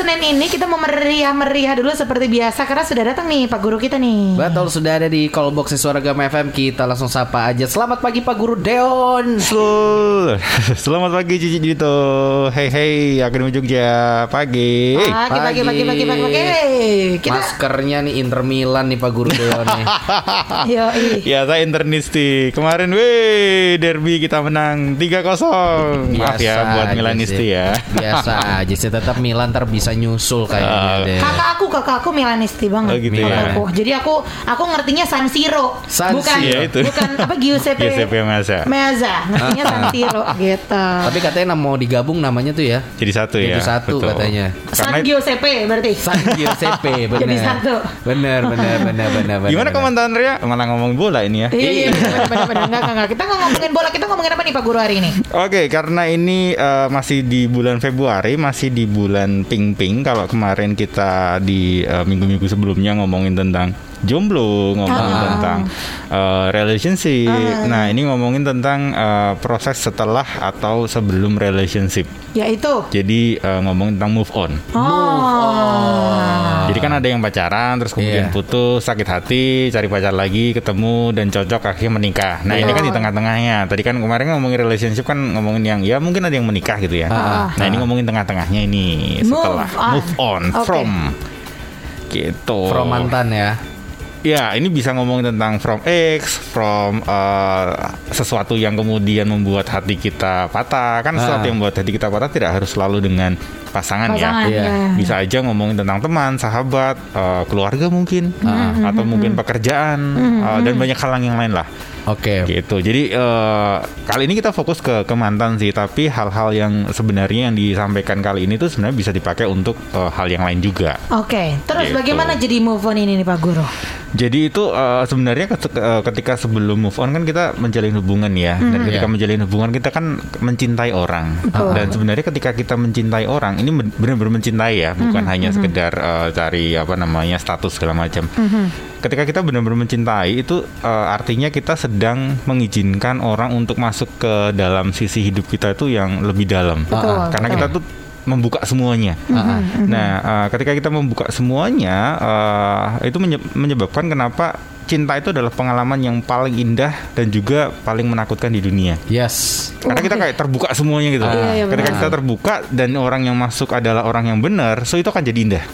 Senin ini kita mau meriah-meriah dulu seperti biasa karena sudah datang nih Pak Guru kita nih. Betul sudah ada di call box Suara Gama FM Kita langsung sapa aja. Selamat pagi Pak Guru Deon. Sel- Selamat pagi Cici Dito. Hey hey Akademi Jogja. Pagi. Pagi, pagi, pagi, pagi, pagi, pagi. Kita, Maskernya nih Inter Milan nih Pak Guru Deon nih. Yo. Ya saya internisti. Kemarin weh Derby kita menang 3-0 Maaf ya buat Milanisti ya. Biasa aja sih. Tetap Milan ntar bisa nyusul kayaknya deh Kakak aku, kakak aku Milanisti banget. Oh, gitu ya. Kakakku. Jadi aku aku ngertinya San Siro. San bukan Siro. Iya, itu. bukan apa Giuseppe. Giuseppe Meazza. Meazza. Ngertinya San Siro gitu. Tapi katanya mau digabung namanya tuh ya Jadi satu ya Jadi satu betul. katanya San Karena Giuseppe berarti. San Giuseppe bener Jadi satu. Bener bener bener bener bener, Gimana komentarnya Malah ngomong bola ini ya Iya, iya, benar, benar, benar. Enggak, enggak, enggak. Kita nggak ngomongin bola, kita ngomongin apa nih Pak Guru hari ini? Oke, karena ini eh, masih di bulan Februari, masih di bulan Ping Ping. Kalau kemarin kita di eh, minggu-minggu sebelumnya ngomongin tentang jomblo, ngomongin Ah. tentang eh, relationship. Nah, ini ngomongin tentang eh, proses setelah atau sebelum relationship. Yaitu. Jadi eh, ngomongin tentang move on. Oh. Jadi kan ada yang pacaran, terus kemudian Iya. putus, sakit hati, cari pacar lagi, ketemu dan cocok akhirnya menikah. Nah ini kan di tengah-tengahnya. Tadi kan kemarin ngomongin relationship kan ngomongin yang ya mungkin ada yang menikah gitu ya. Ah. Nah ini ngomongin tengah-tengahnya ini Move setelah on. move on Oke. from gitu. From mantan ya Ya ini bisa ngomongin tentang from ex, from uh, sesuatu yang kemudian membuat hati kita patah. Kan sesuatu Ah. yang membuat hati kita patah tidak harus selalu dengan pasangan, Pasangan, ya. Ya. Bisa aja ngomongin tentang teman, sahabat, uh, keluarga mungkin, Hmm, atau mungkin pekerjaan uh, dan banyak hal yang lain lah. Oke Gitu. Jadi eh, kali ini kita fokus ke ke mantan sih, tapi hal-hal yang sebenarnya yang disampaikan kali ini tuh sebenarnya bisa dipakai untuk eh, hal yang lain juga. Oke, terus Gitu. bagaimana jadi move on ini nih Pak Guru? Jadi itu eh, sebenarnya ket- ketika sebelum move on kan kita menjalin hubungan ya, dan ketika Iya. menjalin hubungan kita kan mencintai orang. Betul. Dan sebenarnya ketika kita mencintai orang, ini ben- benar-benar mencintai ya, bukan hanya sekedar eh, cari apa namanya status segala macam. Ketika kita benar-benar mencintai itu eh, artinya kita sedang mengizinkan orang untuk masuk ke dalam sisi hidup kita itu yang lebih dalam. Betul, Karena betul. kita tuh membuka semuanya. Nah, eh, ketika kita membuka semuanya, eh, itu menye- menyebabkan kenapa cinta itu adalah pengalaman yang paling indah dan juga paling menakutkan di dunia. Yes Karena kita kayak terbuka semuanya gitu. Iya, iya, ketika benar. kita terbuka dan orang yang masuk adalah orang yang benar, so itu akan jadi indah.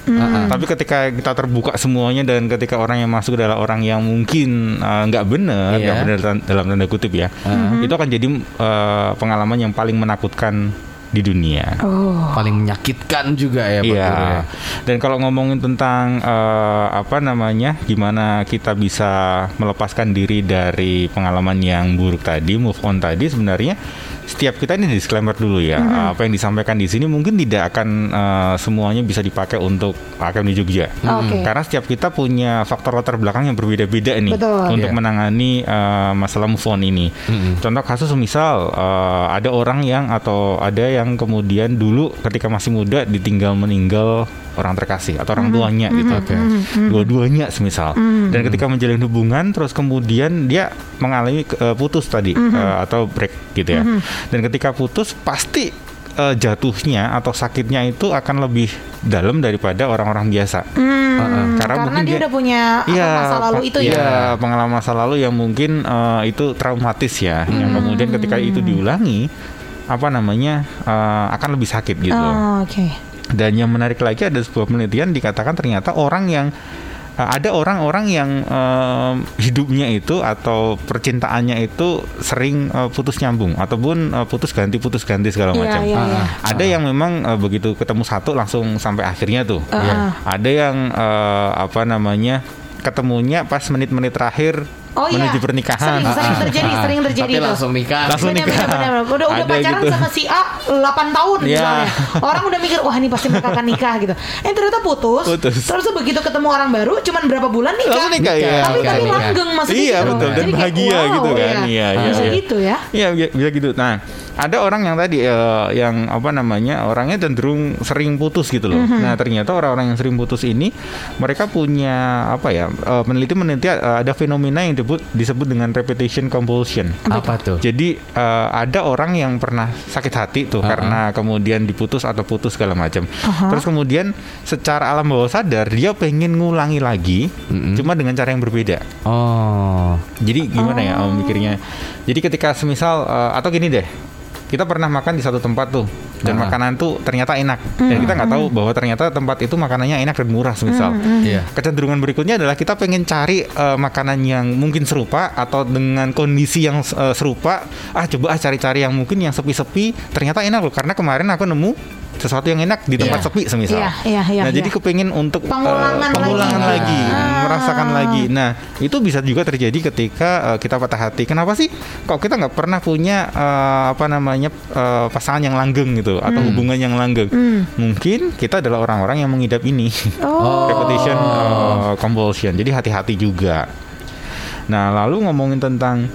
Tapi ketika kita terbuka semuanya dan ketika orang yang masuk adalah orang yang mungkin eh, nggak benar, Iya. nggak benar tan- dalam tanda kutip ya, itu akan jadi eh, pengalaman yang paling menakutkan di dunia. Oh. Paling menyakitkan juga ya Pak Iya. Ya. Dan kalau ngomongin tentang eh, apa namanya, gimana kita bisa melepaskan diri dari pengalaman yang buruk tadi, move on tadi, sebenarnya setiap kita ini disclaimer dulu ya. Apa yang disampaikan di sini mungkin tidak akan eh, semuanya bisa dipakai untuk Akademi Jogja. Oke. Karena setiap kita punya faktor latar belakang yang berbeda-beda nih Betul. untuk Iya. menangani eh, masalah move on ini. Contoh kasus misal eh, ada orang yang atau ada yang kemudian dulu ketika masih muda ditinggal meninggal orang terkasih atau orang tuanya gitu. Dua-duanya semisal. Dan ketika menjalin hubungan terus kemudian dia mengalami eh, putus tadi eh, atau break gitu ya. Dan ketika putus pasti eh, jatuhnya atau sakitnya itu akan lebih dalam daripada orang-orang biasa. Hmm, Karena karena, mungkin dia, dia- udah punya Iya, masa lalu itu iya, ya. pengalaman masa lalu yang mungkin eh, itu traumatis ya, yang Hmm. kemudian ketika itu diulangi, apa namanya eh, akan lebih sakit gitu. Oh, Oke. Dan yang menarik lagi ada sebuah penelitian dikatakan ternyata orang yang eh, ada orang-orang yang eh, hidupnya itu atau percintaannya itu sering eh, putus nyambung ataupun eh, putus ganti putus ganti segala Iya, macam. iya, iya. Ada yang memang eh, begitu ketemu satu langsung sampai akhirnya tuh. Ah. Ada yang eh, apa namanya ketemunya pas menit-menit terakhir Oh iya. menuju pernikahan. Sering, sering terjadi, sering terjadi Tapi tuh. langsung nikah Langsung nikah. benar, benar. Udah, udah Ada pacaran gitu. sama si A 8 tahun Iya. misalnya. Orang udah mikir, wah ini pasti mereka akan nikah gitu. Eh ternyata putus. Putus. Terus begitu ketemu orang baru, cuman berapa bulan nikah. Langsung nikah, iya. Tapi Nikah, tapi langgeng maksudnya Iya, gitu. betul. Dan Jadi kayak, bahagia wow, gitu kan. Iya, iya, Bisa iya. gitu ya. Iya bi- bisa gitu. Nah ada orang yang tadi eh, yang apa namanya orangnya cenderung sering putus gitu loh. Nah ternyata orang-orang yang sering putus ini mereka punya apa ya eh, peneliti meneliti eh, ada fenomena yang disebut disebut dengan repetition compulsion. Apa tuh? Jadi eh, ada orang yang pernah sakit hati tuh Uh-uh. karena kemudian diputus atau putus segala macam. Terus kemudian secara alam bawah sadar dia pengen ngulangi lagi, cuma dengan cara yang berbeda. Oh. Jadi gimana ya om mikirnya? Jadi ketika semisal eh, atau gini deh, kita pernah makan di satu tempat tuh dan Ah. makanan tuh ternyata enak dan kita nggak tahu bahwa ternyata tempat itu makanannya enak dan murah semisal. Iya. Kecenderungan berikutnya adalah kita pengen cari eh, makanan yang mungkin serupa atau dengan kondisi yang eh, serupa. Ah coba ah cari-cari yang mungkin yang sepi-sepi. Ternyata enak loh karena kemarin aku nemu sesuatu yang enak di tempat Iya. sepi semisal. Iya, iya, iya, nah iya. jadi kepengen untuk eh, Pengulangan pengulangan lagi. lagi, Ah. merasakan lagi. Nah itu bisa juga terjadi ketika eh, kita patah hati. Kenapa sih? Kok kita nggak pernah punya eh, apa namanya eh, pasangan yang langgeng gitu atau Hmm. hubungan yang langgeng? Mungkin kita adalah orang-orang yang mengidap ini. Oh. repetition uh, compulsion. Jadi hati-hati juga. Nah, lalu ngomongin tentang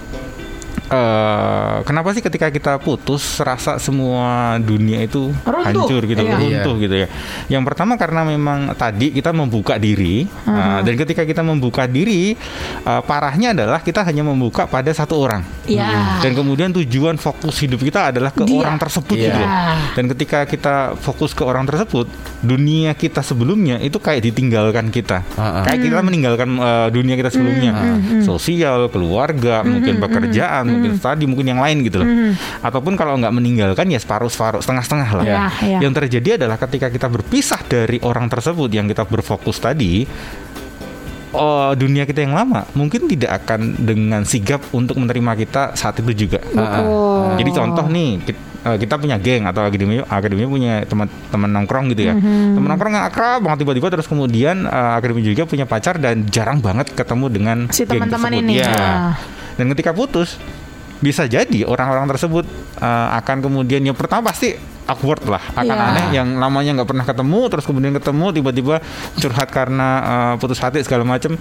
eh kenapa sih ketika kita putus rasa semua dunia itu Runtuh. hancur gitu, Iya. runtuh gitu ya. Yang pertama karena memang tadi kita membuka diri uh, dan ketika kita membuka diri uh, parahnya adalah kita hanya membuka pada satu orang. Ya. Dan kemudian tujuan fokus hidup kita adalah ke Dia. orang tersebut Iya. gitu. Dan ketika kita fokus ke orang tersebut, dunia kita sebelumnya itu kayak ditinggalkan kita. Ah, ah. Kayak kita meninggalkan uh, dunia kita sebelumnya. Sosial, keluarga, mungkin pekerjaan, mungkin tadi, mungkin yang lain gitu loh. Ataupun kalau nggak meninggalkan ya separuh-separuh, setengah-setengah lah. Iya, iya. Yang terjadi adalah ketika kita berpisah dari orang tersebut yang kita berfokus tadi, oh, dunia kita yang lama mungkin tidak akan dengan sigap untuk menerima kita saat itu juga. Betul. Jadi contoh nih kit- eh, kita, punya geng atau akademi akademi punya teman-teman nongkrong gitu ya. Mhm. Teman nongkrong yang akrab banget tiba-tiba terus kemudian eh, akademi juga punya pacar dan jarang banget ketemu dengan Si geng teman-teman tersebut. ini. Ah. Dan ketika putus bisa jadi orang-orang tersebut eh, akan kemudian yang pertama pasti awkward lah akan Iya. aneh yang namanya nggak pernah ketemu terus kemudian ketemu tiba-tiba curhat karena eh, putus hati segala macam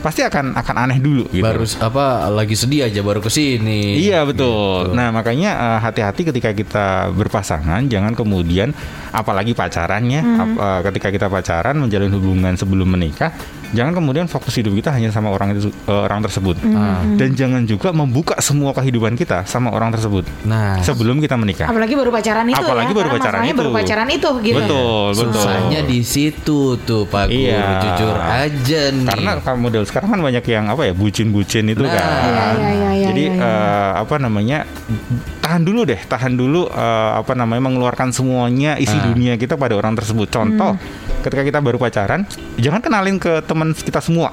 pasti akan akan aneh dulu gitu. Baru apa lagi sedih aja baru ke sini. Iya betul. Nah makanya eh, hati-hati ketika kita berpasangan, jangan kemudian apalagi pacarannya, ap- eh, ketika kita pacaran menjalin hubungan sebelum menikah, jangan kemudian fokus hidup kita hanya sama orang itu eh, orang tersebut, dan jangan juga membuka semua kehidupan kita sama orang tersebut Nah, sebelum kita menikah. Apalagi baru pacaran itu Apalagi ya. baru pacaran itu. baru pacaran itu gitu. Betul, betul. susahnya di situ tuh Pak Guru. Iya. Jujur aja nih. Karena model sekarang kan banyak yang apa ya bucin-bucin itu Nah. kan. Iya, iya, iya, iya, Jadi iya, iya. eh, apa namanya tahan dulu deh, tahan dulu eh, apa namanya mengeluarkan semuanya isi Ah. dunia kita pada orang tersebut. Contoh, Hmm. ketika kita baru pacaran, jangan kenalin ke teman kita semua.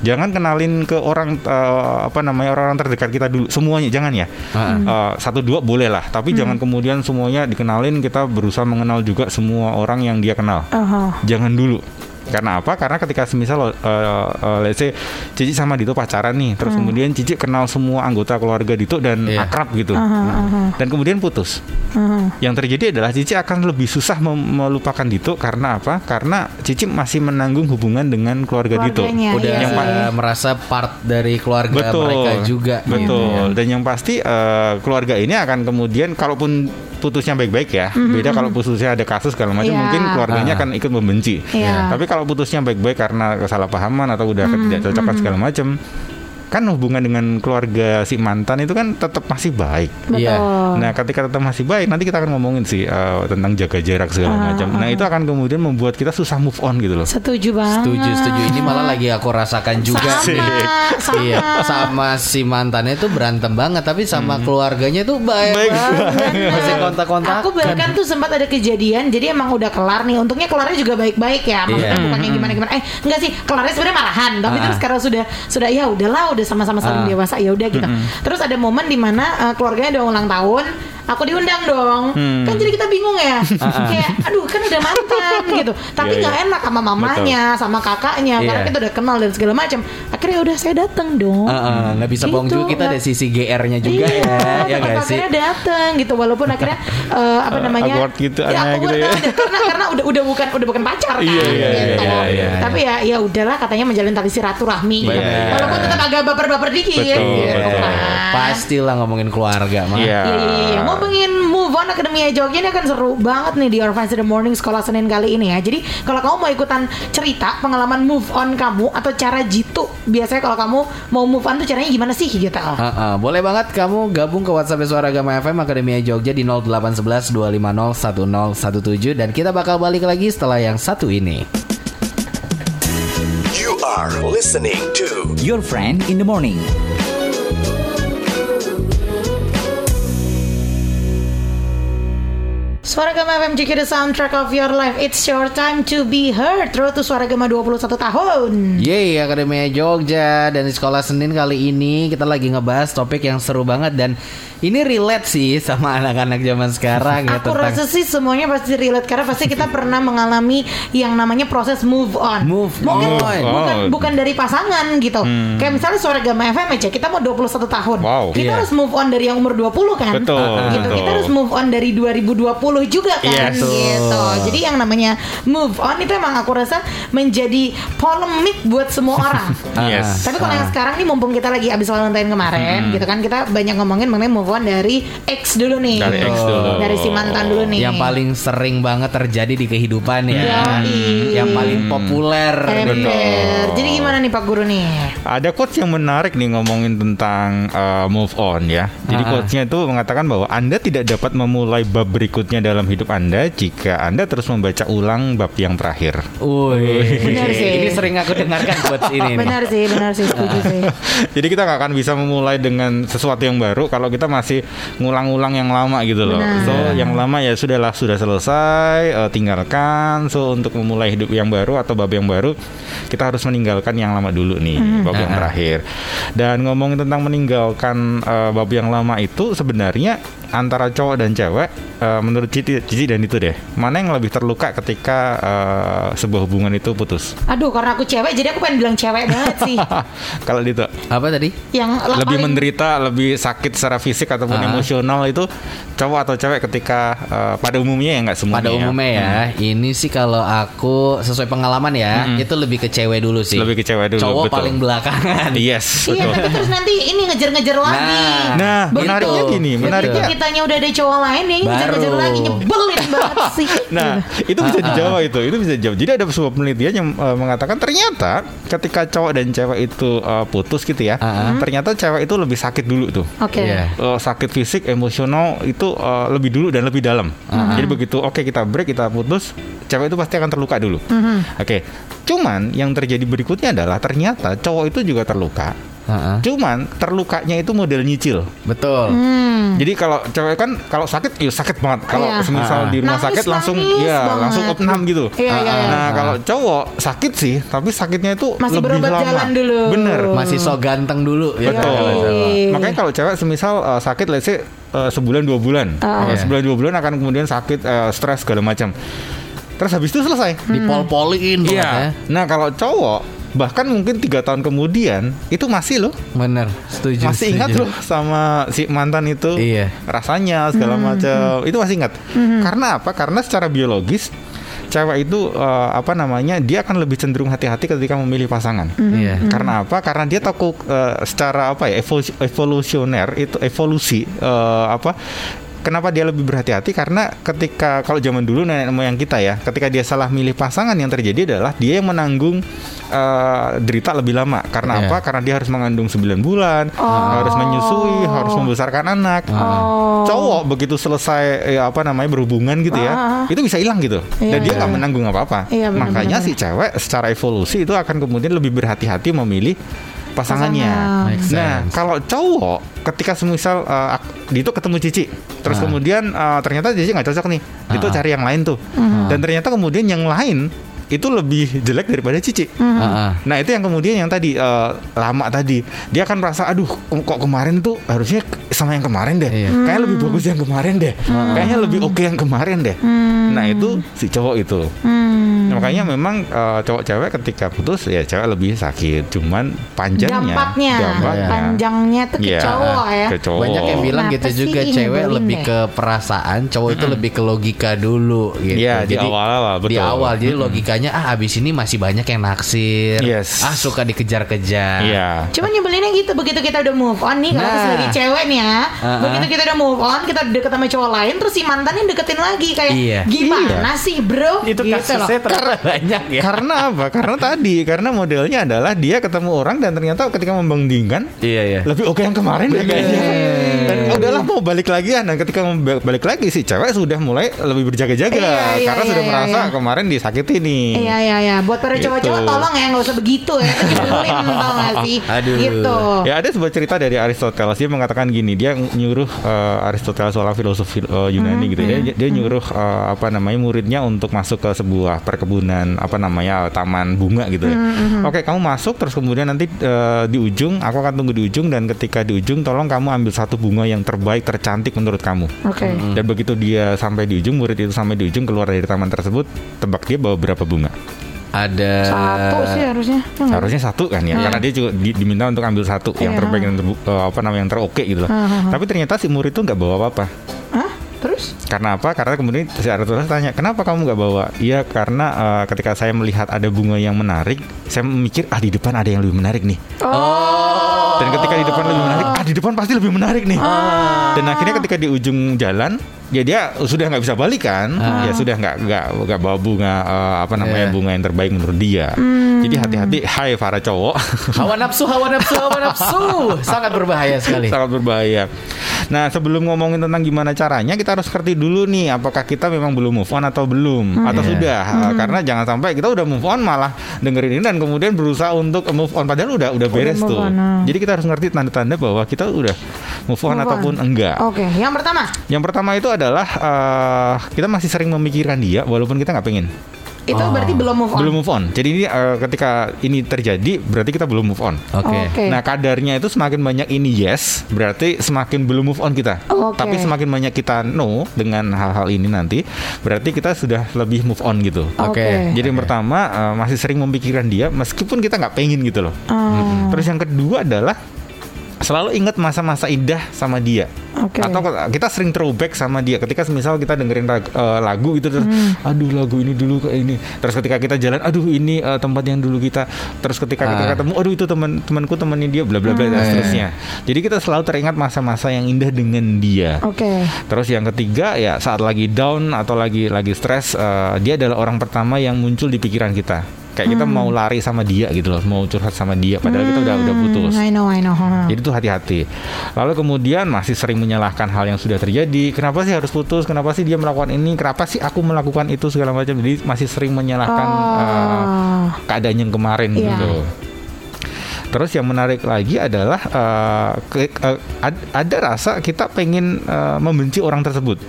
Jangan kenalin ke orang eh, apa namanya orang-orang terdekat kita dulu semuanya jangan ya Ah. Eh, satu dua boleh lah Hmm. tapi jangan kemudian semuanya dikenalin kita berusaha mengenal juga semua orang yang dia kenal Aha. jangan dulu karena apa? Karena ketika semisal uh, uh, let's say Cici sama Dito pacaran nih, terus kemudian Cici kenal semua anggota keluarga Dito dan Iya. akrab gitu. Aha, aha, Dan kemudian putus. aha. Yang terjadi adalah Cici akan lebih susah mem- melupakan Dito karena apa? Karena Cici masih menanggung hubungan dengan keluarga Dito. Keluarganya, udah iya yang eh, merasa part dari keluarga Betul, mereka juga. betul. gitu. Dan yang pasti eh, keluarga ini akan kemudian, kalaupun putusnya baik-baik ya, beda kalau putusnya ada kasus segala macam, Iya. mungkin keluarganya Ah. akan ikut membenci. Iya. Tapi kalau putusnya baik-baik karena kesalahpahaman atau udah ketidakcocokan segala macam, kan hubungan dengan keluarga si mantan itu kan tetap masih baik. Iya. Nah, ketika tetap masih baik, nanti kita akan ngomongin sih eh, tentang jaga jarak segala Ah, macam. Nah, itu akan kemudian membuat kita susah move on gitu loh. Setuju banget. Setuju, setuju. Ini malah lagi aku rasakan juga. Sama, sama. Iya, sama si mantannya tuh berantem banget, tapi sama keluarganya tuh baik, Baik banget. Masih kontak-kontak. Aku bahkan tuh sempat ada kejadian, jadi emang udah kelar nih. Untungnya kelarnya juga baik-baik ya. Maksudnya bukannya gimana-gimana. Eh, enggak sih, kelarnya sebenarnya marahan. Tapi Ah. terus karena sudah sudah ya udahlah, udah sama-sama saling Ah. dewasa ya udah gitu. Terus ada momen di mana uh, keluarganya udah ulang tahun, aku diundang dong. Hmm. Kan jadi kita bingung ya. Kayak aduh kan udah mantan gitu. Tapi Iya, nggak iya. enak sama mamanya, sama kakaknya karena Iya. kita udah kenal dan segala macam. Akhirnya ya udah saya datang dong. Ah, ah, nggak bisa bohong Gitu, juga kita ada sisi GR-nya juga iya, ya, ya sih? akhirnya datang gitu walaupun akhirnya eh, apa namanya awkward gitu, aneh awkward gitu ya. banget, karena karena udah udah bukan udah bukan pacar kan Iya, iya, gitu. iya, iya, tapi ya ya udahlah katanya menjalin tali silaturahmi gitu. Iya. walaupun tetap agak baper-baper dikit Betul, gitu betul. kan. Pastilah ngomongin keluarga mah. Iya. Iya, iya. Mau ngomongin move on Akademia Jogja ini akan seru banget nih di Your Fans in the Morning sekolah Senin kali ini ya. Jadi kalau kamu mau ikutan cerita pengalaman move on kamu atau cara jitu, biasanya kalau kamu mau move on tuh caranya gimana sih gitu? Ah, ah. boleh banget kamu gabung ke WhatsApp Suara Gama FM Akademia Jogja di 0811 250 1017 dan kita bakal balik lagi setelah yang satu ini. Are listening to Your friend in the morning. Suara Gama FM Jiki the soundtrack of your life. It's your time to be heard. Road to Suara Gama 21 tahun. Yeay Akademia Jogja. Dan di sekolah Senin kali ini kita lagi ngebahas topik yang seru banget. Dan ini relate sih sama anak-anak zaman sekarang ya Aku rasa sih semuanya pasti relate. Karena pasti kita pernah mengalami Yang namanya proses move on. Move Mungkin on. bukan, bukan dari pasangan gitu. Kayak misalnya Suara Gama FM aja Kita mau 21 tahun. Wow. Kita Iya. harus move on dari yang umur 20 kan? Betul, gitu. betul. Kita harus move on dari 2020 juga kan Yes. gitu Jadi yang namanya move on itu emang aku rasa Menjadi polemik buat semua orang Yes. Tapi kalau yang sekarang nih mumpung kita lagi abis Valentine kemarin gitu kan kita banyak ngomongin mengenai move on dari ex dulu nih. Dari ex dulu. Dari si mantan dulu nih. Yang paling sering banget terjadi di kehidupan ya. Yoi. Yang paling populer. Ember. Jadi gimana nih Pak Guru nih? Ada quotes yang menarik nih ngomongin tentang uh, move on ya. Jadi Ah. quotesnya itu mengatakan bahwa Anda tidak dapat memulai bab berikutnya dalam hidup Anda jika Anda terus membaca ulang bab yang terakhir. Wih. Benar sih. Ini sering aku dengarkan quotes ini. nih. Benar sih, benar sih setuju sih. Jadi kita nggak akan bisa memulai dengan sesuatu yang baru kalau kita masih ngulang-ulang yang lama gitu loh. Benar. So yang lama ya sudahlah sudah selesai, eh, tinggalkan. So untuk memulai hidup yang baru atau bab yang baru, kita harus meninggalkan yang lama dulu nih, bab yang terakhir. Dan ngomongin tentang meninggalkan eh, bab yang lama itu sebenarnya antara cowok dan cewek, eh, menurut Cici, Cici dan itu deh, mana yang lebih terluka ketika eh, sebuah hubungan itu putus? Aduh, karena aku cewek jadi aku pengen bilang cewek banget sih. kalau itu Apa tadi? Yang lebih paling- menderita, lebih sakit secara fisik ataupun Ah. emosional itu cowok atau cewek ketika eh, pada umumnya ya nggak semuanya. Pada umumnya ya, ini sih kalau aku sesuai pengalaman ya, itu lebih ke cewek dulu sih. Lebih ke cewek dulu, Cowok betul. paling belakangan. Yes, Iya, betul. tapi terus nanti ini ngejar-ngejar lagi. Nah, Nah, menariknya gini, Begitu menariknya. Kitanya udah ada cowok lain nih ngejar-ngejar Baru. lagi nyebelin banget sih. Nah, itu bisa dijawab itu, itu bisa dijawab. Jadi ada sebuah penelitian yang eh, mengatakan ternyata ketika cowok dan cewek itu eh, putus gitu ya, Ah. ternyata cewek itu lebih sakit dulu tuh. Oke. Iya. Eh, sakit fisik, emosional itu eh, lebih dulu dan lebih dalam. Jadi begitu oke kita break, kita putus, cewek itu pasti akan terluka dulu. Oke. Cuman yang terjadi berikutnya adalah ternyata cowok itu juga terluka. Heeh. Cuman terlukanya itu model nyicil. Betul. Hmm. Jadi kalau cewek kan kalau sakit ya sakit banget. Kalau Iya. semisal Ah. di rumah Nangis, sakit langsung nangis ya banget. langsung opnam gitu. Iya. Nah, kalau cowok sakit sih, tapi sakitnya itu Masih lebih berobat lama. jalan dulu. Bener. Masih so ganteng dulu ya. Betul. kalau cowok. Iya. Makanya kalau cewek semisal uh, sakit let's say uh, sebulan dua bulan, Ah. Uh, sebulan dua bulan akan kemudian sakit uh, stres segala macam. Terus habis itu selesai. Dipol-polin banget ya. Iya. Nah kalau cowok bahkan mungkin tiga tahun kemudian itu masih loh Bener, setuju. masih ingat setuju. loh sama si mantan itu Iya. rasanya segala macam itu masih ingat karena apa karena secara biologis cewek itu eh, apa namanya dia akan lebih cenderung hati-hati ketika memilih pasangan Iya. karena apa karena dia tahu eh, secara apa ya evolu- evolusioner itu evolusi eh, apa Kenapa dia lebih berhati-hati? Karena ketika kalau zaman dulu nenek moyang kita ya, ketika dia salah milih pasangan yang terjadi adalah dia yang menanggung eh, derita lebih lama. Karena Iya. apa? Karena dia harus mengandung 9 bulan, harus menyusui, harus membesarkan anak. Oh. Cowok begitu selesai eh, apa namanya berhubungan gitu ya, Ah. itu bisa hilang gitu. Iya, Dan dia iya. nggak menanggung apa-apa. Iya, benar, Makanya si cewek secara evolusi itu akan kemudian lebih berhati-hati memilih pasangannya. Pasangan. Nah, kalau cowok ketika semisal uh, itu ketemu Cici, terus Ah. kemudian uh, ternyata Cici nggak cocok nih, itu Ah. cari yang lain tuh, dan ternyata kemudian yang lain itu lebih jelek daripada Cici. Heeh. Nah itu yang kemudian yang tadi eh, lama tadi dia akan merasa aduh kok kemarin tuh harusnya sama yang kemarin deh, Iya. kayaknya lebih bagus yang kemarin deh, kayaknya lebih oke yang kemarin deh. Nah itu si cowok itu. Hmm. Nah, makanya memang eh, cowok cewek ketika putus ya cewek lebih sakit, cuman panjangnya, Dampaknya, dampaknya panjangnya tuh ke Iya, cowok ya. ke cowok. Banyak yang bilang Kenapa gitu juga cewek lebih deh? ke perasaan, cowok itu lebih ke logika dulu gitu. Iya, di awal-awal, Di betul. awal jadi logikanya ceritanya ah abis ini masih banyak yang naksir. Yes. Ah suka dikejar-kejar. Iya. Cuma nyebelinnya gitu begitu kita udah move on nih kalau Nah. aku sebagai cewek nih ya. Uh-uh. Begitu kita udah move on, kita deket sama cowok lain terus si mantannya deketin lagi kayak Iya. gimana sih, Bro? Itu Gitu kasusnya loh. ternyata banyak ya. Karena apa? Karena tadi, karena modelnya adalah dia ketemu orang dan ternyata ketika membandingkan Iya iya. lebih oke yang kemarin deh kayaknya. Dan udahlah mau balik lagi ya. Dan ketika balik lagi si cewek sudah mulai lebih berjaga-jaga Iya, iya, karena iya, sudah iya, merasa iya. kemarin disakiti nih. Iya iya iya, buat para Gitu. cowok-cowok tolong ya nggak usah begitu ya. Nyebelin tau gak sih? Aduh. Gitu. Ya ada sebuah cerita dari Aristoteles dia mengatakan gini dia nyuruh eh, Aristoteles seorang filosof eh, Yunani gitu ya dia, dia nyuruh eh, apa namanya muridnya untuk masuk ke sebuah perkebunan apa namanya taman bunga gitu ya. Oke kamu masuk terus kemudian nanti eh, di ujung aku akan tunggu di ujung dan ketika di ujung tolong kamu ambil satu bunga yang terbaik tercantik menurut kamu. Oke. Dan begitu dia sampai di ujung murid itu sampai di ujung keluar dari taman tersebut tebak dia bawa berapa bunga? Ada Satu sih harusnya. Ya nggak? Harusnya satu kan ya, karena dia juga di- diminta untuk ambil satu yang Iya. terbaik yang terbu- eh, apa namanya yang teroke gitu loh. Tapi ternyata si murid itu nggak bawa apa-apa. Hah? Terus? Karena apa? Karena kemudian si Aristoteles tanya, kenapa kamu nggak bawa? Iya karena eh, ketika saya melihat ada bunga yang menarik, saya mikir ah di depan ada yang lebih menarik nih. Dan ketika di depan lebih menarik, ah di depan pasti lebih menarik nih. Dan akhirnya ketika di ujung jalan, ya dia sudah nggak bisa balik kan, ya sudah nggak nggak nggak bawa bunga eh, apa namanya Iya. bunga yang terbaik menurut dia. Jadi hati-hati, hai para cowok. hawa nafsu, hawa nafsu, hawa nafsu. Sangat berbahaya sekali. sangat berbahaya. Nah, sebelum ngomongin tentang gimana caranya, kita harus ngerti dulu nih, apakah kita memang belum move on atau belum, atau Iya. sudah? Uh, Karena jangan sampai kita udah move on malah dengerin ini dan kemudian berusaha untuk move on, padahal udah udah beres tuh. on, ah. Jadi kita harus ngerti tanda-tanda bahwa kita udah move on Move on. ataupun enggak. Oke, yang pertama. Yang pertama itu adalah uh, kita masih sering memikirkan dia, walaupun kita nggak pengen. Itu berarti belum move on. Belum move on. Jadi ini uh, ketika ini terjadi, berarti kita belum move on. Oke. Oke. Nah kadarnya itu semakin banyak ini yes, berarti semakin belum move on kita. Oke. Tapi semakin banyak kita no dengan hal-hal ini nanti, berarti kita sudah lebih move on gitu. Oke. Jadi yang pertama eh, masih sering memikirkan dia, meskipun kita nggak pengen gitu loh. Oh, Terus yang kedua adalah selalu ingat masa-masa indah sama dia. Oke. Atau kita sering throwback sama dia. Ketika misal kita dengerin lag- eh, lagu gitu terus, Hmm. aduh lagu ini dulu kayak ini. Terus ketika kita jalan, aduh ini eh, tempat yang dulu kita. Terus ketika kita Ah. ketemu, aduh itu teman temanku temannya dia, bla bla bla dan Hmm. seterusnya. Jadi kita selalu teringat masa-masa yang indah dengan dia. Oke. Terus yang ketiga ya saat lagi down atau lagi lagi stres, eh, dia adalah orang pertama yang muncul di pikiran kita. Kayak kita Hmm. mau lari sama dia gitu loh, mau curhat sama dia, padahal kita udah udah putus. Hmm, I know, I know. Hmm. Jadi itu hati-hati. Lalu kemudian masih sering menyalahkan hal yang sudah terjadi. Kenapa sih harus putus? Kenapa sih dia melakukan ini? Kenapa sih aku melakukan itu segala macam? Jadi masih sering menyalahkan Oh. keadaan yang kemarin Iya. gitu. Terus yang menarik lagi adalah eh, ke- eh, ad- ada rasa kita pengen eh, membenci orang tersebut.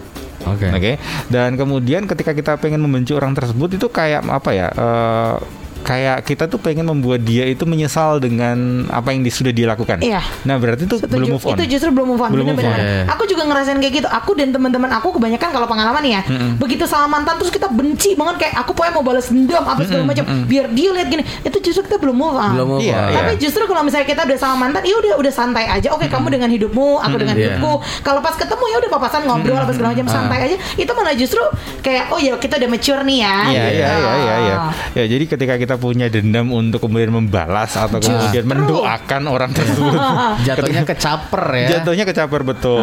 Oke. Oke. Dan kemudian ketika kita pengen membenci orang tersebut itu kayak apa ya? eh, kayak kita tuh pengen membuat dia itu menyesal dengan apa yang sudah dia lakukan. Iya. Nah, berarti itu Setuju. belum move on. Itu justru belum move on. Belum move on. Aku juga ngerasain kayak gitu. Aku dan teman-teman aku kebanyakan kalau pengalaman ya, begitu sama mantan terus kita benci banget kayak aku pokoknya mau balas dendam apa segala macam biar dia lihat gini. Itu justru kita belum move on. Belum move Iya, on. iya. Tapi justru kalau misalnya kita udah sama mantan, ya udah udah santai aja. Oke, kamu dengan hidupmu, aku dengan Iya. hidupku. Kalau pas ketemu ya udah papasan ngobrol apa segala macam santai aja. Itu malah justru kayak oh ya kita udah mature nih ya. Iya, gitu. iya, iya, iya, iya. Ya, jadi ketika kita punya dendam untuk kemudian membalas atau kemudian mendoakan orang tersebut, Jatuhnya kecaper ya. jatuhnya kecaper betul.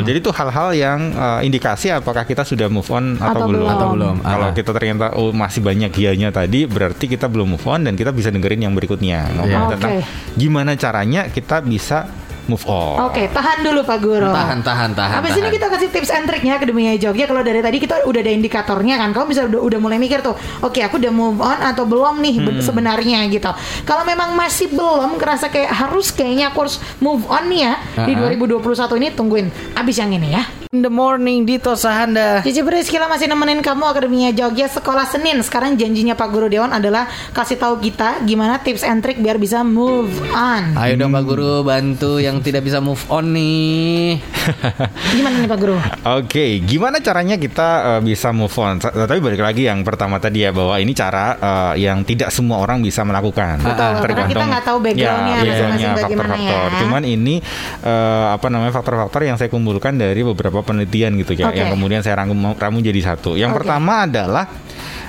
Jadi itu hal-hal yang eh, indikasi apakah kita sudah move on atau, Atau belum. belum. Atau belum. Kalau Ah. kita ternyata oh masih banyak gianya tadi, berarti kita belum move on dan kita bisa dengerin yang berikutnya ngomong Iya. tentang gimana caranya kita bisa move on. Oke, tahan dulu Pak Guru. Tahan, tahan, tahan. Habis ini kita kasih tips and triknya ke Demi Jogja. Kalau dari tadi kita udah ada indikatornya kan, kamu bisa udah, udah mulai mikir tuh, oke aku udah move on atau belum nih Hmm. be- sebenarnya gitu. Kalau memang masih belum, kerasa kayak harus kayaknya aku harus move on nih ya di Uh-uh. 2021 ini tungguin abis yang ini ya. In the morning Dito Sahanda. Cici Priskila masih nemenin kamu Akademia Jogja Sekolah Senin. Sekarang janjinya Pak Guru Dewan adalah kasih tahu kita gimana tips and trick biar bisa move on. Ayo dong Pak Guru bantu yang tidak bisa move on nih. Gimana nih Pak Guru? Oke, gimana caranya kita eh, bisa move on? Tapi balik lagi yang pertama tadi ya bahwa ini cara eh, yang tidak semua orang bisa melakukan. Betul, karena kita nggak tahu backgroundnya ya, masing-masing backgroundnya, bagaimana faktor-faktor. ya. Cuman ini eh, apa namanya faktor-faktor yang saya kumpulkan dari beberapa penelitian gitu ya, Oke. yang kemudian saya rangkum ramu jadi satu. Yang Oke. pertama adalah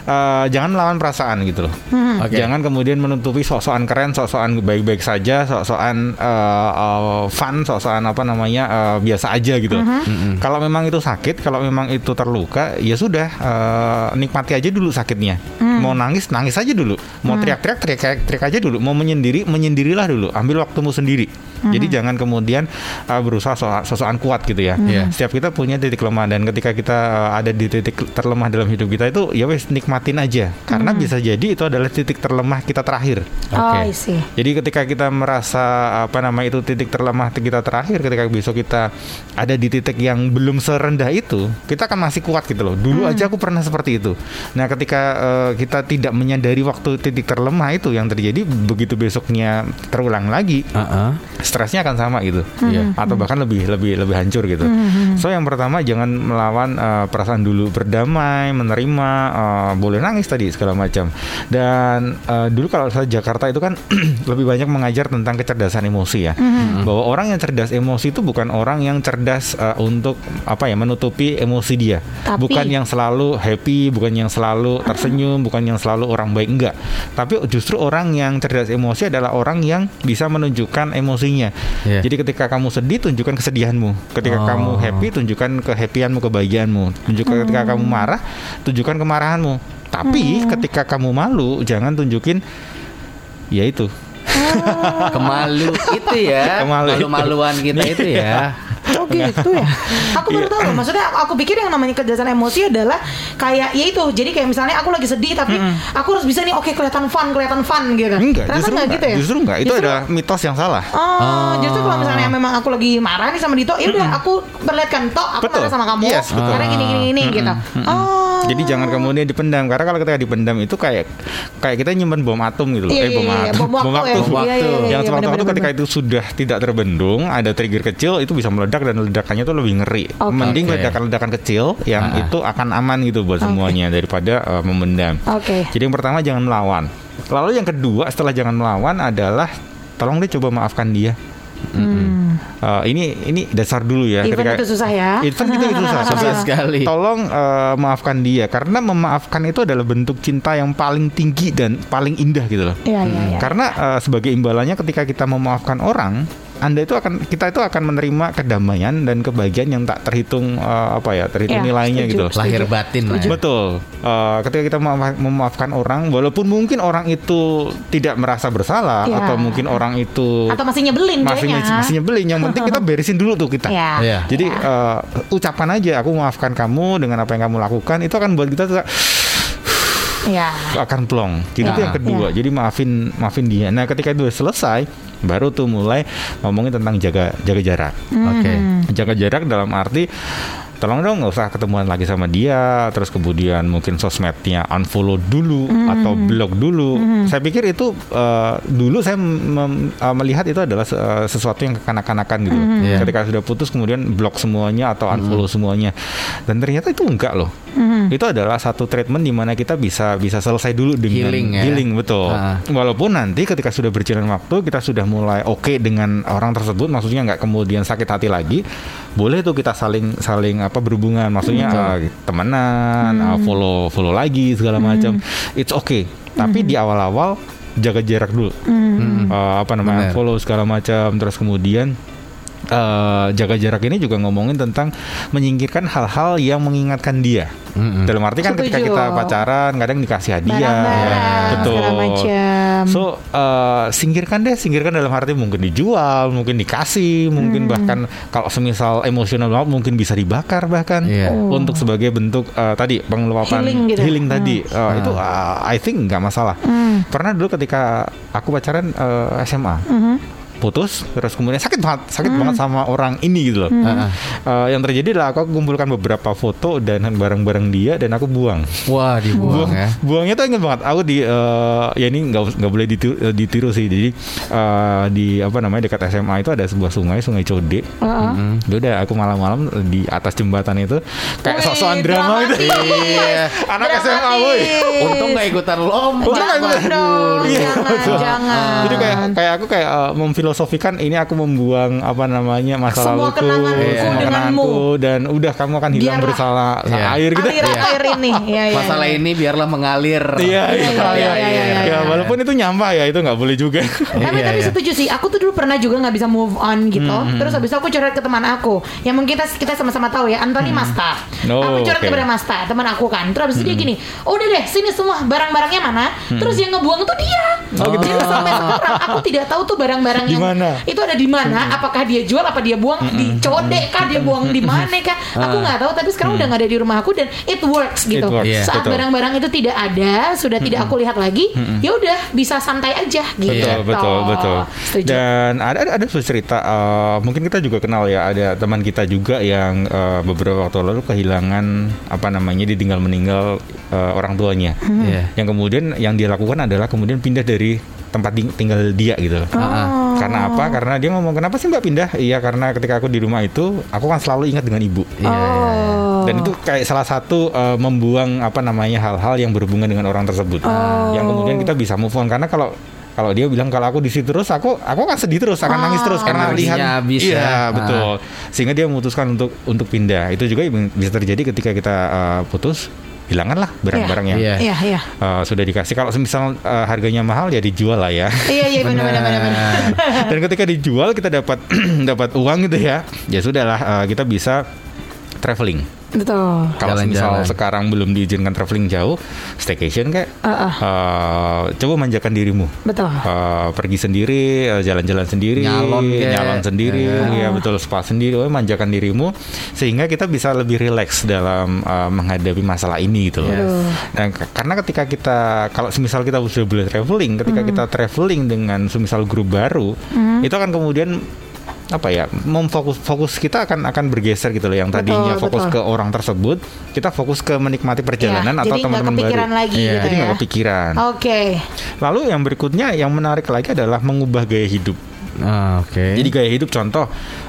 eh, jangan melawan perasaan gitu loh. Oke. Jangan kemudian menutupi sok-sokan keren, sok-sokan baik-baik saja, sok-sokan eh, eh, fun, sok-sokan apa namanya eh, biasa aja gitu. Kalau memang itu sakit, kalau memang itu terluka, ya sudah eh, nikmati aja dulu sakitnya. Mau nangis, nangis aja dulu. Mau teriak-teriak, teriak, teriak aja dulu. Mau menyendiri, menyendirilah dulu. Ambil waktumu sendiri. Jadi jangan kemudian eh, berusaha so- sosokan kuat gitu ya. Iya. Setiap kita punya titik lemah dan ketika kita uh, ada di titik terlemah dalam hidup kita itu ya wes nikmatin aja karena bisa jadi itu adalah titik terlemah kita terakhir. Oh, Oke. I see. Jadi ketika kita merasa apa nama itu titik terlemah kita terakhir ketika besok kita ada di titik yang belum serendah itu, kita kan masih kuat gitu loh. Dulu aja aku pernah seperti itu. Nah, ketika uh, kita tidak menyadari waktu titik terlemah itu yang terjadi begitu besoknya terulang lagi, Heeh. stresnya akan sama gitu Iya. atau bahkan lebih lebih lebih hancur gitu so yang pertama jangan melawan uh, perasaan dulu berdamai menerima uh, boleh nangis tadi segala macam. Dan uh, dulu kalau saya Jakarta itu kan lebih banyak mengajar tentang kecerdasan emosi ya. Bahwa orang yang cerdas emosi itu bukan orang yang cerdas uh, untuk apa ya menutupi emosi dia. Tapi- bukan yang selalu happy bukan yang selalu tersenyum bukan yang selalu orang baik enggak. Tapi justru orang yang cerdas emosi adalah orang yang bisa menunjukkan emosinya. Iya. jadi ketika kamu sedih tunjukkan kesedihanmu. Ketika Oh. kamu happy tunjukkan kehappianmu kebahagiaanmu. Tunjukkan ketika kamu marah tunjukkan kemarahanmu tapi ketika kamu malu jangan tunjukin ya itu Kemalu itu ya. Kemalu. Malu-maluan kita itu ya. Oh gitu ya. Aku baru tahu. loh. Maksudnya aku pikir yang namanya kecerdasan emosi adalah kayak ya itu. Jadi kayak misalnya aku lagi sedih tapi aku harus bisa nih oke kelihatan fun, kelihatan fun gitu. enggak Ternyata justru nggak enggak gitu ya. justru enggak itu Justru- ada mitos yang salah Oh, justru kalau misalnya memang aku lagi marah nih sama Dito, ya udah aku perlihatkan toh aku Betul. marah sama kamu. Yes, betul. Karena gini gini gini gitu. Oh. Jadi jangan kemudian dipendam karena kalau ketika dipendam itu kayak kayak kita nyimpen bom atom gitu loh. Iya, eh bom iya, iya, atom. bom waktu ya. waktu. Iya, iya, iya, yang iya, sewaktu-waktu benar-benar. ketika itu sudah tidak terbendung, ada trigger kecil itu bisa meledak dan ledakannya itu lebih ngeri. Oke. Mending ledakan-ledakan kecil yang Ah. itu akan aman gitu buat Oke. semuanya daripada uh, memendam. Oke. Jadi yang pertama jangan melawan. Lalu yang kedua setelah jangan melawan adalah tolong deh coba maafkan dia. Hmm. Uh, ini ini dasar dulu ya. Even itu susah ya. Itu itu, itu susah, Susah sekali. Tolong eh, maafkan dia karena memaafkan itu adalah bentuk cinta yang paling tinggi dan paling indah gitu loh. Iya iya iya. Karena eh, sebagai imbalannya ketika kita memaafkan orang, Anda itu akan kita itu akan menerima kedamaian dan kebahagiaan yang tak terhitung eh, apa ya, terhitung Iya, nilainya setuju. gitu loh. Lahir batin lah ya. Betul. Eh, ketika kita memaaf- memaafkan orang, walaupun mungkin orang itu tidak merasa bersalah Iya. atau mungkin orang itu Atau masih nyebelin masih kayaknya. masih nyebelin, yang penting kita beresin dulu tuh kita. Iya. Iya. Jadi eh, ucapan aja aku maafkan kamu dengan apa yang kamu lakukan itu akan buat kita Iya. akan plong. Jadi itu Ya. yang kedua. Jadi maafin maafin dia. Nah, ketika itu selesai, baru tuh mulai ngomongin tentang jaga jaga jarak. Oke. Jaga jarak dalam arti tolong dong nggak usah ketemuan lagi sama dia. Terus kemudian mungkin sosmednya unfollow dulu atau blok dulu. Saya pikir itu eh, dulu saya mem- eh, melihat itu adalah eh, sesuatu yang kekanak-kanakan gitu. Iya. ketika sudah putus kemudian blok semuanya atau unfollow semuanya. Dan ternyata itu enggak loh. Itu adalah satu treatment di mana kita bisa bisa selesai dulu dengan Healing ya. healing, betul. Ah. walaupun nanti ketika sudah berjalan waktu kita sudah mulai oke dengan orang tersebut maksudnya nggak kemudian sakit hati lagi boleh tuh kita saling saling apa berhubungan. Maksudnya eh, temenan eh, follow follow lagi segala macam. It's okay. Tapi di awal-awal jaga jarak dulu. Eh, apa namanya Benar. follow segala macam. Terus kemudian eh, jaga jarak ini juga ngomongin tentang menyingkirkan hal-hal yang mengingatkan dia Mm-mm. dalam arti kan ketika Setuju. kita pacaran kadang dikasih hadiah Barang-barang, betul macam. so eh, singkirkan deh singkirkan dalam arti mungkin dijual mungkin dikasih mungkin bahkan kalau semisal emosional banget mungkin bisa dibakar bahkan Iya. Oh. untuk sebagai bentuk eh, tadi pengeluapan Healing gitu. tadi Eh, itu eh, I think nggak masalah pernah dulu ketika aku pacaran eh, SMA putus terus kemudian sakit banget sakit banget sama orang ini gitu loh Heeh. Eh, yang terjadi adalah aku kumpulkan beberapa foto dan barang-barang dia dan aku buang Wah, dibuang ya. buangnya tuh inget banget aku di eh, ya ini nggak nggak boleh ditiru, eh, ditiru sih jadi eh, di apa namanya dekat SMA itu ada sebuah sungai sungai Code Heeh. Ya udah aku malam-malam di atas jembatan itu kayak sok-sokan drama gitu Iya. anak Dramatis. SMA woi Untung nggak ikutan nggak Jangan dong, Iya, jangan, betul. jangan. jadi kayak kayak aku kayak uh, memfilosofi filosofikan ini aku membuang apa namanya masa Semua laluku, kenanganku semua kenanganku dan udah kamu akan hilang Biarlah. bersama Iya. air gitu. Aliran air ini. Ya, ya, Masalah ya. ini biarlah mengalir. Iya, iya, iya, iya, iya, iya, iya, Ya, iya. walaupun itu nyampah ya, itu nggak boleh juga. Tapi Iya, tapi iya. setuju sih. Aku tuh dulu pernah juga nggak bisa move on gitu. Hmm, Terus habis itu aku curhat ke teman aku. Yang mungkin kita kita sama-sama tahu ya, Anthony Masta. Oh, aku curhat oke. kepada Masta, teman aku kan. Terus habis itu Hmm. dia gini, "Oh, udah deh, sini semua barang-barangnya mana?" Terus yang ngebuang tuh dia. Jadi sampai sekarang aku tidak tahu tuh barang-barang Oh. Di mana? itu ada di mana. Apakah dia jual apa dia buang di codek kah dia buang di mana kah? Aku nggak tahu tapi sekarang udah nggak ada di rumah aku dan it works gitu. It works, Iya. Saat barang-barang itu tidak ada, sudah tidak aku lihat lagi, ya udah bisa santai aja gitu. Betul, betul, betul. Setuju. Dan ada ada, ada cerita, eh, mungkin kita juga kenal ya, ada teman kita juga yang eh, beberapa waktu lalu kehilangan apa namanya ditinggal meninggal eh, orang tuanya. Iya. Yang kemudian yang dia lakukan adalah kemudian pindah dari tempat ting- tinggal dia gitu loh. Oh. Karena apa? Karena dia ngomong kenapa sih mbak pindah? Iya karena ketika aku di rumah itu aku kan selalu ingat dengan ibu. Iya, iya, iya. Oh. Dan itu kayak salah satu eh, membuang apa namanya hal-hal yang berhubungan dengan orang tersebut. Oh. Yang kemudian kita bisa move on karena kalau kalau dia bilang kalau aku di situ terus aku aku akan sedih terus akan nangis terus karena Energinya lihat habis iya ya. betul sehingga dia memutuskan untuk untuk pindah itu juga bisa terjadi ketika kita eh, putus hilanganlah barang-barang yang Iya. Iya, iya. eh, sudah dikasih kalau misal eh, harganya mahal ya dijual lah ya Iya, iya benar benar benar. benar. dan ketika dijual kita dapat dapat uang gitu ya ya sudahlah eh, kita bisa traveling Betul. kalau misal sekarang belum diizinkan traveling jauh staycation kayak Ah, ah. eh, coba manjakan dirimu Betul. Eh, pergi sendiri eh, jalan-jalan sendiri Nyalon kek. nyalon sendiri Ya. ya betul spa sendiri oh, manjakan dirimu sehingga kita bisa lebih rileks dalam eh, menghadapi masalah ini gitu loh Betul. dan karena ketika kita kalau semisal kita sudah boleh traveling ketika Hmm. kita traveling dengan semisal grup baru itu akan kemudian apa ya memfokus fokus kita akan akan bergeser gitu loh yang Betul, tadinya fokus betul. ke orang tersebut kita fokus ke menikmati perjalanan Ya, atau teman-teman baru lagi Iya. gitu jadi ya. nggak kepikiran Oke. Lalu yang berikutnya yang menarik lagi adalah mengubah gaya hidup. Ah, Oke. Jadi gaya hidup contoh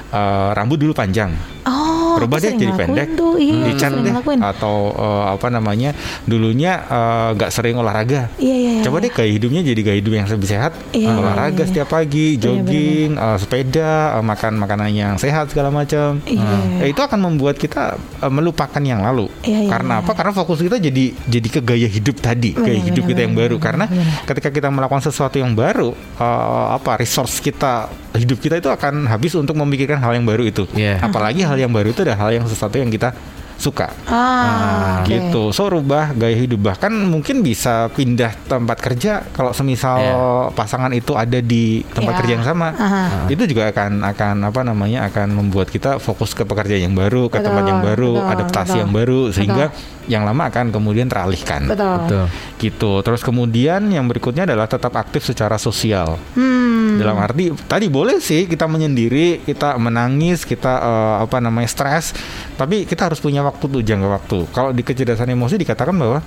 eh, rambut dulu panjang, Oh, berubah deh jadi pendek, Tuh, iya, dicat sering deh atau eh, apa namanya dulunya eh, nggak sering olahraga. Iya, iya, iya. Coba deh gaya hidupnya jadi gaya hidup yang lebih sehat, Iya, olahraga iya, iya. setiap pagi, jogging, eh, sepeda, eh, makan makanan yang sehat segala macam. Iya. Eh, itu akan membuat kita eh, melupakan yang lalu. Iya, iya, Karena iya. apa? Karena fokus kita jadi jadi ke gaya hidup tadi, gaya Benar, hidup benar, kita yang benar, baru. Karena benar. ketika kita melakukan sesuatu yang baru, eh, apa resource kita hidup kita itu akan habis untuk memikirkan hal yang baru itu. Iya. Apalagi hal yang baru itu adalah hal yang sesuatu yang kita suka. Ah, oke. Gitu. So rubah gaya hidup bahkan mungkin bisa pindah tempat kerja kalau semisal Iya. pasangan itu ada di tempat Iya. kerja yang sama. Aha. Itu juga akan akan apa namanya akan membuat kita fokus ke pekerjaan yang baru, ke Betul, tempat yang baru, betul, adaptasi betul. yang baru sehingga yang lama akan kemudian teralihkan. Betul. Betul. Gitu. Terus kemudian yang berikutnya adalah tetap aktif secara sosial. Hmm. Dalam arti tadi boleh sih kita menyendiri, kita menangis, kita eh, apa namanya stres, tapi kita harus punya waktu tuh jangka waktu. Kalau di kecerdasan emosi dikatakan bahwa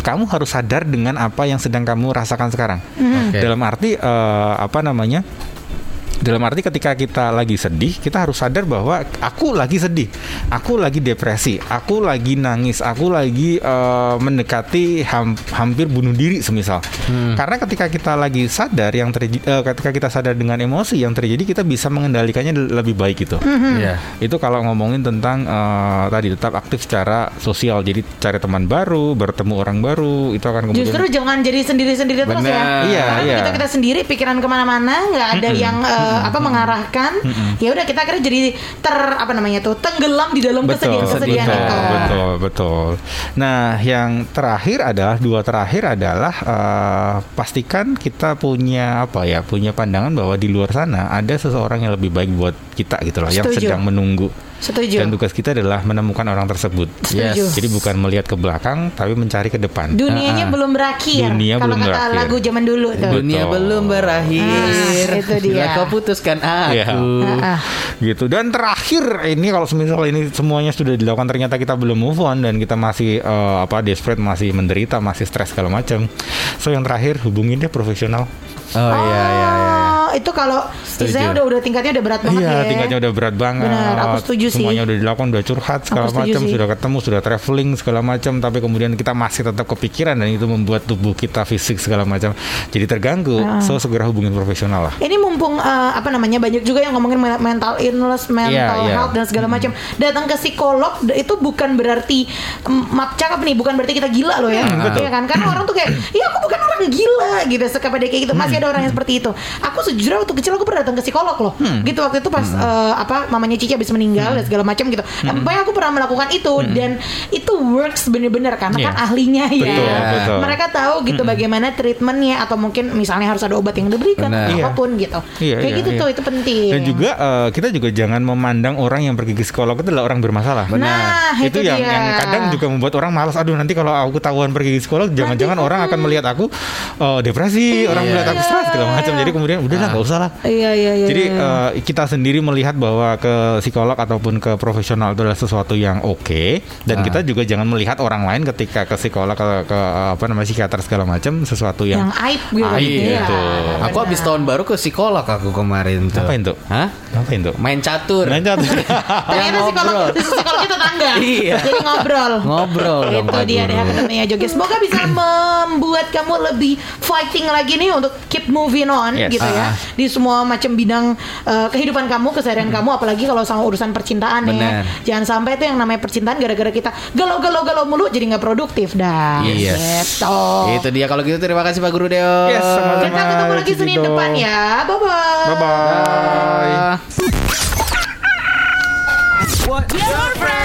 kamu harus sadar dengan apa yang sedang kamu rasakan sekarang. Oke. Dalam arti eh, apa namanya? Dalam arti ketika kita lagi sedih, kita harus sadar bahwa aku lagi sedih, aku lagi depresi, aku lagi nangis, aku lagi eh, mendekati ham- hampir bunuh diri semisal. Karena ketika kita lagi sadar yang terjadi, ketika kita sadar dengan emosi yang terjadi, kita bisa mengendalikannya lebih baik gitu. Iya. Itu kalau ngomongin tentang eh, tadi tetap aktif secara sosial, jadi cari teman baru, bertemu orang baru, itu akan kemudian Justru jangan jadi sendiri-sendiri terus ya. Iya, Karena iya. Kita kita sendiri pikiran ke mana-mana, nggak ada yang eh, apa mengarahkan. Ya udah kita akhirnya jadi ter apa namanya tuh tenggelam di dalam betul, kesedihan-kesedihan betul, itu. betul, betul. Nah, yang terakhir adalah dua terakhir adalah eh, pastikan kita punya apa ya, punya pandangan bahwa di luar sana ada seseorang yang lebih baik buat kita gitu loh, yang Setuju. sedang menunggu. Setuju. Dan tugas kita adalah menemukan orang tersebut. Setuju. Jadi bukan melihat ke belakang, tapi mencari ke depan. Dunianya Ah, ah. belum berakhir. Dunia Kalau belum kata berakhir. lagu zaman dulu tuh. Dunia Betul. belum berakhir. Ah, itu dia. Bila kau putuskan aku. Iya. Ah, ah. gitu dan terakhir ini kalau semisal ini semuanya sudah dilakukan ternyata kita belum move on dan kita masih eh, apa desperate masih menderita masih stres segala macam so yang terakhir hubungin deh profesional Oh iya iya iya. Itu kalau istilahnya udah udah tingkatnya udah berat banget Iya, ya. tingkatnya udah berat banget. Benar, aku setuju sih. Semuanya udah dilakukan, udah curhat segala macam, sudah ketemu, sudah traveling segala macam, tapi kemudian kita masih tetap kepikiran dan itu membuat tubuh kita fisik segala macam jadi terganggu. Ah. So segera hubungin profesional lah. Ini mumpung eh, apa namanya banyak juga yang ngomongin me- mental illness, mental Iya, iya. health dan segala macam. Datang ke psikolog itu bukan berarti em, maaf cakap nih, bukan berarti kita gila loh ya. Iya kan? Karena orang tuh kayak, "Iya, aku bukan orang gila." gitu kepada kayak gitu. Masih ada orang yang seperti itu. Aku sejujurnya waktu kecil aku pernah datang ke psikolog loh. Gitu waktu itu pas eh, apa mamanya Cici habis meninggal dan segala macam gitu. Eh, Pokoknya aku pernah melakukan itu dan itu works bener-bener karena kan Iya. ahlinya ya. Betul, betul. Mereka tahu gitu bagaimana treatmentnya atau mungkin misalnya harus ada obat yang diberikan Benar. Iya. apa pun gitu. Iya, Kayak iya, gitu iya. tuh itu penting. Dan juga eh, kita juga jangan memandang orang yang pergi ke psikolog itu adalah orang bermasalah. Nah, itu, itu yang dia. yang kadang juga membuat orang malas. Aduh nanti kalau aku ketahuan pergi ke psikolog, jangan-jangan orang akan melihat aku eh, depresi, orang Iya. melihat aku stres segala macam. Jadi kemudian udahlah nggak usah lah. Iya iya iya. Jadi iya. eh, kita sendiri melihat bahwa ke psikolog ataupun ke profesional itu adalah sesuatu yang oke dan Ah. kita juga jangan melihat orang lain ketika ke psikolog ke, ke apa namanya psikiater segala macam sesuatu yang yang, aib gitu. Aib Iya, gitu. Aku habis tahun baru ke psikolog aku kemarin tuh. Ngapain tuh? Hah? ngapain tuh? Main catur. Lanjut. Ternyata Yang psikolog, ngobrol. psikolog kita tangga. Iya. Jadi ngobrol. Ngobrol dong, Itu dia deh akademinya Joget. Semoga bisa membuat kamu lebih fighting lagi nih untuk keep moving on Yes. gitu ya. Ah. Di semua macam bidang eh, kehidupan kamu, keseharian kamu apalagi kalau sama urusan percintaan Benar. ya. Jangan sampai itu yang namanya percintaan gara-gara kita galau-galau-galau mulu jadi nggak produktif dah. Yes. Gitu. Itu dia kalau gitu terima kasih Pak Guru Deo. Yes, sama-sama. Kita ketemu lagi Cici Senin depan ya. Bye-bye. Bye bye. Ah. What?